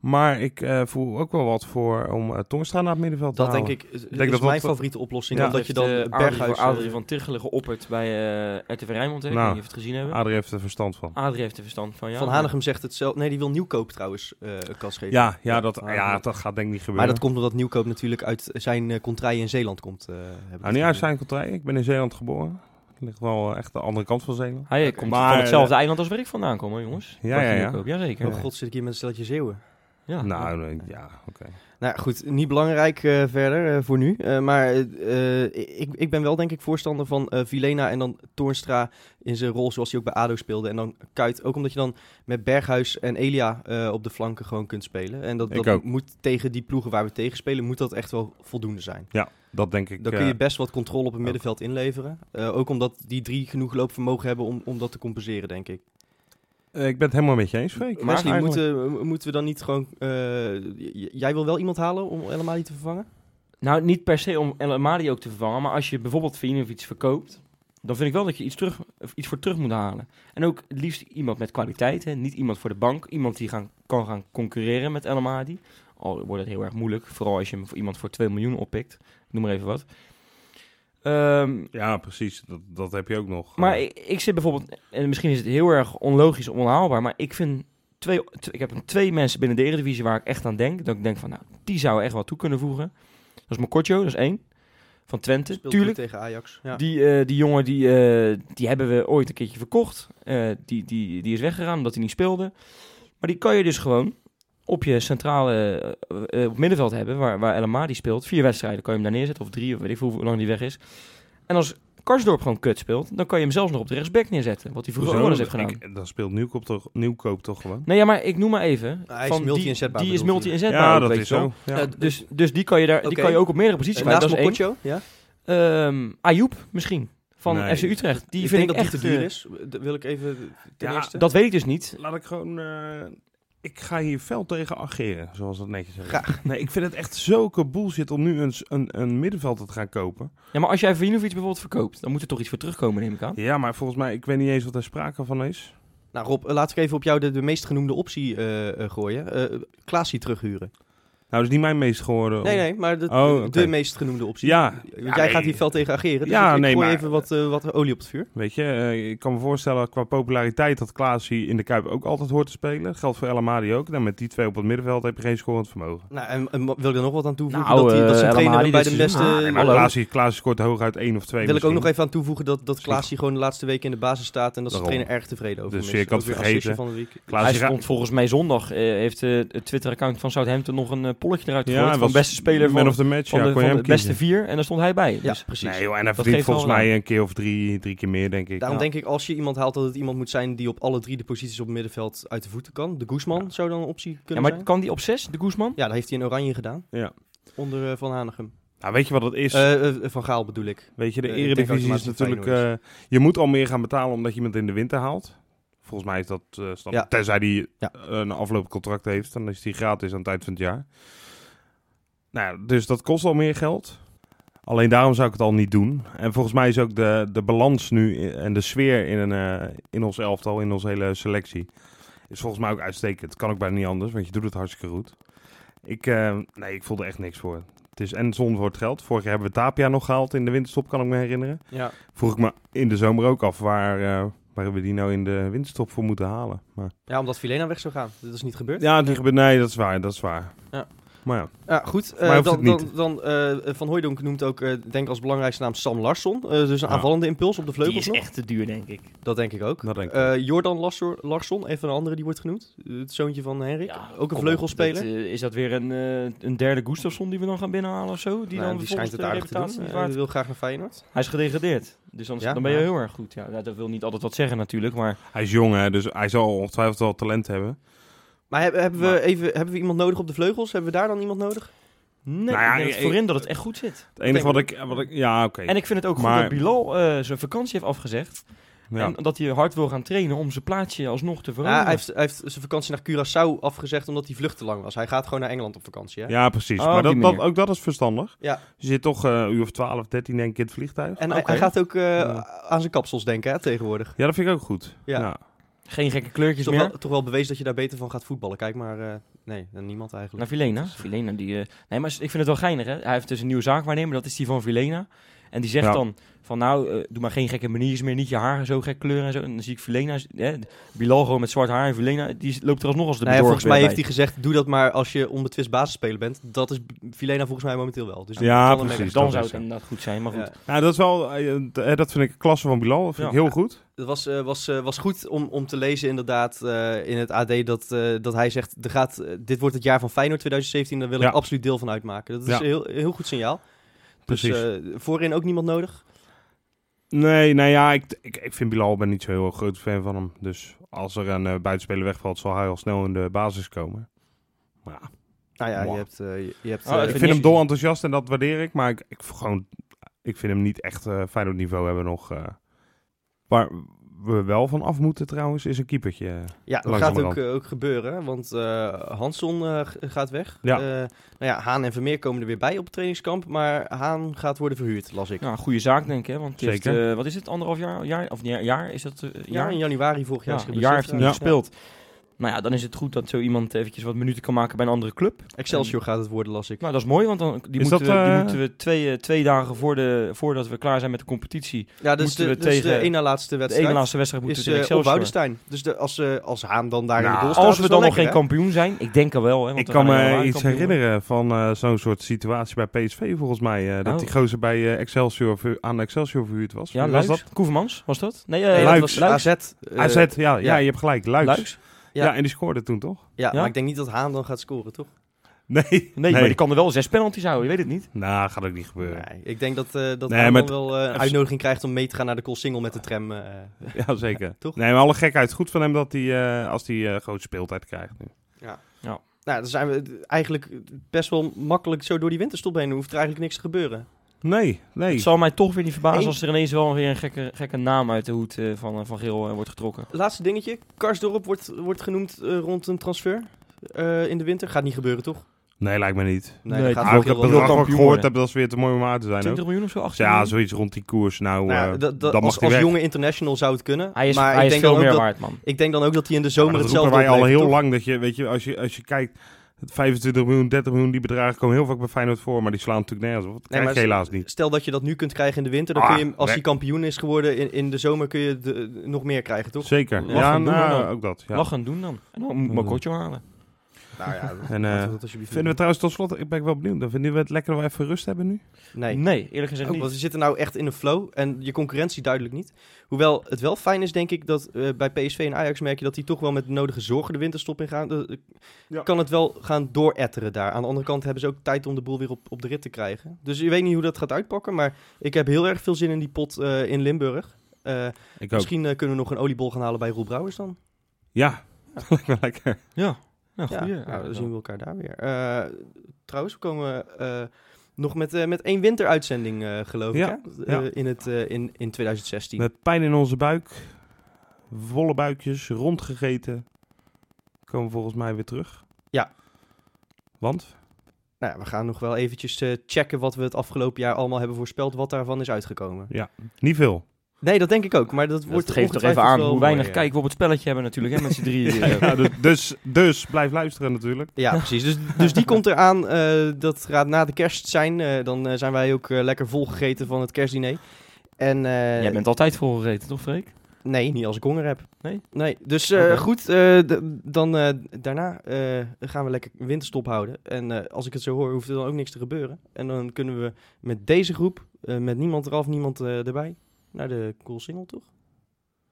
Maar ik eh, voel ook wel wat voor om uh, Tongstra naar het middenveld te Dat halen. denk ik, is, denk is dat mijn dat- favoriete oplossing. Ja. omdat je dan eh, Berghuis... Adrie, Adrie eh, van Tichelen geopperd bij eh RTV Rijnmond. hè? Ik Nou, weet niet of je het gezien hebben. Adrie heeft er verstand van. Adrie heeft er verstand van, ja. van Hanegem zegt het zelf. Nee, die wil Nieuwkoop trouwens eh een kans geven. Ja, ja, dat, ja, dat gaat denk ik niet Maar gebeuren. dat komt omdat Nieuwkoop natuurlijk uit zijn uh, contraille in Zeeland komt. eh hebben Nou, niet uit zijn contraille. Ik ben in Zeeland geboren. Ligt wel eh, echt de andere kant van Zeeland. Hij komt Maar, van hetzelfde eh, eiland als waar ik vandaan kom, hè, jongens. Ja, ja, ja. Nieuwkoop. Jazeker. Oh god, zit ik hier met een steltje Zeeuwen. Ja. Nou, ja, oké. Nou ja, goed, niet belangrijk eh, verder eh, voor nu. Eh, maar eh, ik, ik ben wel denk ik voorstander van eh Vilena en dan Toornstra in zijn rol zoals hij ook bij ADO speelde. En dan Kuit, ook omdat je dan met Berghuis en Elia eh, op de flanken gewoon kunt spelen. En dat, Ik dat ook. moet tegen die ploegen waar we tegen spelen, moet dat echt wel voldoende zijn. Dat denk ik. Dan kun je best wat controle op het middenveld inleveren. Eh, ook omdat die drie genoeg loopvermogen hebben om, om dat te compenseren, denk ik. Eh, ik ben het helemaal met je eens, Freek. Maar Wesley, moeten, moeten we dan niet gewoon... eh, jij wil wel iemand halen om El Amadi te vervangen? Nou, niet per se om El Amadi ook te vervangen, maar als je bijvoorbeeld Vinovic verkoopt, dan vind ik wel dat je iets, terug, of iets voor terug moet halen. En ook het liefst iemand met kwaliteit, hè? niet iemand voor de bank, iemand die gaan, kan gaan concurreren met El Amadi. Al wordt het heel erg moeilijk, vooral als je hem voor iemand voor 2 miljoen oppikt. Ik noem maar even wat. Ehm, Ja, precies. Dat, dat heb je ook nog. maar Eh, ik, ik zit bijvoorbeeld, en misschien is het heel erg onlogisch, onhaalbaar, maar ik vind twee, t- ik heb twee mensen binnen de Eredivisie waar ik echt aan denk. Dat ik denk van, nou, die zou echt wel toe kunnen voegen. Dat is Mokotjo, dat is één. Van Twente, Speelt tuurlijk. tegen Ajax. Ja. Die, eh, die jongen, die, eh, die hebben we ooit een keertje verkocht. Eh, die, die, die is weggegaan omdat hij niet speelde. Maar die kan je dus gewoon op je centrale eh, eh, op middenveld hebben, waar, waar El Amadi speelt. Vier wedstrijden kan je hem daar neerzetten, of drie, of weet ik hoe lang die weg is. En als Karsdorp gewoon kut speelt, dan kan je hem zelfs nog op de rechtsback neerzetten. Wat hij vroeger ook wel eens heeft gedaan. Ik- dan speelt Nieuwkoop toch, Nieuwkoop toch gewoon? Nee, ja, maar ik noem maar even. Hij is van die- multi-inzetbaar, Die is bedoelt hij. multi-inzetbaar. Ja, ook, dat weet is zo. Ja. Eh, Dus, dus die, kan je daar, die kan je ook op meerdere posities kwijt. naast is. Mokotjo, ja? Ehm Ayoub misschien. Van Nee. FC Utrecht. Die ik vind denk ik dat echt die te duur is. Dat wil ik even ten Ja, eerste. Dat weet ik dus niet. Laat ik gewoon... eh, ik ga hier fel tegen ageren, zoals dat netjes heet. Graag. Nee, ik vind het echt zulke bullshit om nu een, een, een middenveld te gaan kopen. Ja, maar als jij Vinovic bijvoorbeeld verkoopt, dan moet er toch iets voor terugkomen, neem ik aan. Ja, maar volgens mij, ik weet niet eens wat er sprake van is. Nou Rob, eh, laat ik even op jou de, de meest genoemde optie eh, eh, gooien. Eh Klaasie terughuren. Nou, dat is niet mijn meest gehoorde. Nee, nee, maar de, Oh, de meest genoemde optie. Ja. Want Ja, jij nee. gaat hier fel tegen ageren. Dus Ja, ik, ik nee, gooi maar- even wat, eh, wat olie op het vuur. Weet je, eh, ik kan me voorstellen qua populariteit dat Klaasie in de Kuip ook altijd hoort te spelen. Geldt voor El Amadi ook. Dan met die twee op het middenveld heb je geen scorend vermogen. Nou, en, en wil ik er nog wat aan toevoegen? Nou, dat, die, dat eh, zijn trainer bij de beste... Ah, nee, maar Klaasie scoort hooguit één of twee wil ik ook nog even aan toevoegen dat, dat Klaasie gewoon de laatste week in de basis staat. En dat Daarom. trainer erg tevreden over Dus je kan het Ook weer vergeten. Van de week. Hij stond volgens mij zondag, eh, heeft het Twitter-account van Southampton nog een eh, polletje eruit Ja, gegooid. van beste speler man van, of the match. van ja, de, van de beste kiezen. vier. En daar stond hij bij. Ja, Dus precies. Nee joh, en hij Dat verdient volgens aan. mij een keer of drie, drie keer meer, denk ik. Daarom Ja. denk ik, als je iemand haalt, dat het iemand moet zijn die op alle drie de posities op het middenveld uit de voeten kan. De Guzman zou dan een optie ja, kunnen maar zijn. kan die op zes, de Guzman? Ja, dat heeft hij in oranje gedaan. Ja. Onder eh, Van Hanegem. Nou, weet je wat het is? Eh, eh, van Gaal bedoel ik. weet je, de eredivisie is natuurlijk... Eh, je moet al meer gaan betalen omdat je iemand in de winter haalt. Volgens mij is dat eh. Ja. Tenzij die Ja. eh, een afloopcontract heeft, dan is die gratis aan het eind van het jaar. Nou, dus dat kost al meer geld. Alleen daarom zou ik het al niet doen. En volgens mij is ook de, de balans nu en de sfeer in, een, eh, in ons elftal, in onze hele selectie, is volgens mij ook uitstekend. Kan ook bijna niet anders, want je doet het hartstikke goed. Ik, nee, ik voelde echt niks voor. Het is en zonde voor het geld. Vorig jaar hebben we Tapia nog gehaald in de winterstop, kan ik me herinneren. Ja. Vroeg ik me in de zomer ook af waar, waar hebben we die nou in de winterstop voor moeten halen. Maar, ja, omdat Vilena weg zou gaan. Dat is niet gebeurd. ja, die gebeurt, nee, dat is waar, dat is waar. Ja. Maar ja, Ja, goed. Maar Eh, dan, dan, dan eh, Van Hooijdonk noemt ook, eh, denk ik als belangrijkste naam Sam Larsson. Eh, dus een Ja. aanvallende impuls op de Die vleugels is nog. echt te duur, denk ik. Dat denk ik ook. dat denk ik. Eh, Jordan Larsson, een van de anderen die wordt genoemd. Het zoontje van Henrik. Ja, ook een vleugelspeler. Is dat weer een, eh, een derde Gustafsson die we dan gaan binnenhalen of zo? Die Nou, dan die volgens schijnt het de aardig te doen. waard- wil graag naar Feyenoord. Hij is gedegradeerd. Dus dan, Ja, dan ben je maar- heel erg goed. Ja, Ja, dat wil niet altijd wat zeggen natuurlijk, maar Hij is jong, hè, dus hij zal ongetwijfeld wel talent hebben. Maar hebben, hebben, we Maar- even, hebben we iemand nodig op de vleugels? Hebben we daar dan iemand nodig? nee, Nou ja, ik denk voorin dat het echt goed zit. Het enige wat ik, wat ik... Ja, oké. En ik vind het ook Maar- goed dat Bilal eh, zijn vakantie heeft afgezegd. Ja. En dat hij hard wil gaan trainen om zijn plaatsje alsnog te Ja, veranderen. hij, heeft, hij heeft zijn vakantie naar Curaçao afgezegd omdat die vlucht te lang was. Hij gaat gewoon naar Engeland op vakantie. Hè? Ja, precies. Oh, maar dat, dat, ook dat is verstandig. Ja. Je zit toch eh, een uur of 12, 13 denk ik in het vliegtuig. En hij, gaat ook eh, Ja. aan zijn kapsels denken hè, tegenwoordig. Ja, dat vind ik ook goed. Ja. Geen gekke kleurtjes Toch meer. wel, toch wel bewezen dat je daar beter van gaat voetballen. Kijk maar, eh, nee, niemand eigenlijk. Naar Vilena. Vilena die, eh, nee, maar ik vind het wel geinig. Hè? Hij heeft dus een nieuwe zaakwaarnemer, dat is die van Vilena. En die zegt Ja. dan van nou, eh, doe maar geen gekke manieren meer, niet je haar zo gek kleuren en zo. En dan zie ik Vilena, eh, Bilal gewoon met zwart haar en Vilena, die loopt er alsnog als de Nou ja, volgens mij bij. heeft hij gezegd, doe dat maar als je onbetwist basisspeler bent. Dat is Vilena volgens mij momenteel wel. Dus dat Ja, precies. Dan zou het zo. inderdaad goed zijn, maar goed. Ja. Ja, dat is wel... eh, eh, dat vind ik klasse van Bilal. Dat vind Ja. ik heel goed. Het was, eh, was, eh, was goed om, om te lezen inderdaad eh, in het AD dat, eh, dat hij zegt, er gaat, dit wordt het jaar van Feyenoord 2017, daar wil Ja. ik absoluut deel van uitmaken. Dat is Ja. een heel, heel goed signaal. Precies. Dus eh, voorin ook niemand nodig? Nee, nou ja, ik, ik, ik vind Bilal ben niet zo heel groot fan van hem. Dus als er een eh, buitenspeler wegvalt, zal hij al snel in de basis komen. Maar ja, Nou ja, je hebt... eh, je, je hebt Oh, eh, ik vind hem dol enthousiast en dat waardeer ik. Maar ik, ik, gewoon, ik vind hem niet echt eh Feyenoord niveau hebben nog. eh waar we wel van af moeten trouwens, is een keepertje. Ja, dat gaat ook, eh, ook gebeuren, want eh Hansson eh, gaat weg. Ja. Eh, nou ja, Haan en Vermeer komen er weer bij op het trainingskamp, maar Haan gaat worden verhuurd, las ik. Ja, een goede zaak denk ik, hè? Want heeft, Zeker. eh, wat is het, anderhalf jaar? jaar of ja, jaar is dat? eh, Ja, jaar? in januari vorig jaar Ja, is een jaar heeft hij niet Ja. gespeeld. Nou ja, dan is het goed dat zo iemand eventjes wat minuten kan maken bij een andere club. Excelsior gaat het worden, las ik. Nou, dat is mooi, want dan, die, moeten, dat, we, die eh, moeten we twee, eh, twee dagen voor de, voordat we klaar zijn met de competitie. Ja, dus de, moeten we dus de tegen één na laatste De wedstrijd ene laatste wedstrijd moeten is we tegen eh, op Excelsior. Woudenstein. Dus de, als, als Haan dan daar in Nou, de goal staat, Als we dan nog lekker, geen hè? kampioen zijn, ik denk al wel. Hè, want Ik kan me iets worden. herinneren van zo'n soort situatie bij PSV volgens mij. eh, dat Oh. die gozer bij eh, Excelsior aan Excelsior verhuurd was. Ja, was dat? Koevermans, was dat? Nee, Luiks. AZ. AZ, ja, ja. ja. je hebt gelijk. Luiks. Ja. Ja. en die scoorde toen toch? Ja, Ja? maar ik denk niet dat Haan dan gaat scoren, toch? Nee, Nee, maar die kan er wel zes penalties houden, je weet het niet. Nou, gaat ook niet gebeuren. Nee, ik denk dat, eh dat Nee, Haan wel eh, een FC uitnodiging krijgt om mee te gaan naar de Koolsingel met de tram. eh. Ja, zeker. Toch? Nee, maar alle gekheid goed van hem dat hij, eh, als hij eh, grote speeltijd krijgt nu. Nou, dan zijn we eigenlijk best wel makkelijk zo door die winterstop heen. Er hoeft er eigenlijk niks te gebeuren. Nee, nee. Het zal mij toch weer niet verbazen Eén- als er ineens wel weer een gekke, gekke naam uit de hoed eh, van, eh, van Geel eh, wordt getrokken. Laatste dingetje. Karsdorp wordt, wordt genoemd eh, rond een transfer eh, in de winter. Gaat niet gebeuren, toch? Nee, lijkt me niet. Nee, dat het gaat wil- ik heb gehoord heb, dat is weer te mooi om waar te zijn. 20 Ook. miljoen of zo? 18 Ja, zoiets rond die koers. Nou, Nou, ja, eh, dat- dat- dan als mag als jonge international zou het kunnen. Hij is, maar hij ik is denk veel dan ook meer dat, waard, man. Ik denk dan ook dat hij in de Ja, zomer maar dat hetzelfde roepen wij al heel lang. Dat je, weet je, als je, als je kijkt, 25 miljoen, 30 miljoen, die bedragen komen heel vaak bij Feyenoord voor. Maar die slaan natuurlijk nergens op. Dat Nee, krijg je maar helaas niet. Stel dat je dat nu kunt krijgen in de winter, dan Ah, kun je, hem- als hij kampioen is geworden in, in de zomer, kun je de, nog meer krijgen, toch? Zeker. Ja, nou, ook dat. Ja. Lachen doen dan. En dan moet Mokotjo halen. Nou ja, En, eh, dat alsjeblieft Vinden we trouwens tot slot, ik ben wel benieuwd. Dan vinden we het lekker dat we even rust hebben nu? Nee. Nee, eerlijk gezegd Ook, niet. want we zitten nou echt in een flow en je concurrentie duidelijk niet. Hoewel het wel fijn is, denk ik, dat eh, bij PSV en Ajax merk je dat die toch wel met de nodige zorgen de winterstop ingaan. Eh, Ja. Kan het wel gaan dooretteren daar. Aan de andere kant hebben ze ook tijd om de boel weer op, op de rit te krijgen. Dus je weet niet hoe dat gaat uitpakken, maar ik heb heel erg veel zin in die pot eh, in Limburg. Eh, misschien kunnen we nog een oliebol gaan halen bij Roel Brouwers dan. Ja, dat lijkt me lekker. Ja, ja Ja, goeie. nou, dan zien we elkaar daar weer. Eh, trouwens, we komen eh, nog met, eh, met één winteruitzending, geloof Ja, ik, ja. In, het, in, in 2016. Met pijn in onze buik, volle buikjes, rondgegeten, komen we volgens mij weer terug. Ja. Want? Nou ja, we gaan nog wel eventjes checken wat we het afgelopen jaar allemaal hebben voorspeld, wat daarvan is uitgekomen. Niet veel. Nee, dat denk ik ook. Maar dat Dat wordt geeft toch even aan hoe weinig mooi, ja. kijken we op het spelletje hebben natuurlijk, hè, met z'n drieën. Ja, dus, dus, dus blijf luisteren natuurlijk. Ja, precies. Dus, dus die komt eraan. eh dat gaat na de kerst zijn. Eh, dan eh, zijn wij ook lekker volgegeten van het kerstdiner. En, eh, Jij bent altijd volgereten, toch Freek? Nee, niet als ik honger heb. Nee? Nee, dus eh, goed. eh, dan eh, daarna eh, gaan we lekker winterstop houden. En eh, als ik het zo hoor, hoeft er dan ook niks te gebeuren. En dan kunnen we met deze groep, eh, met niemand eraf, niemand eh, erbij, naar de cool single, toch?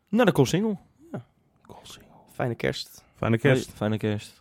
Naar de cool single. Ja. Cool single. Fijne kerst. Fijne kerst. Fijne kerst.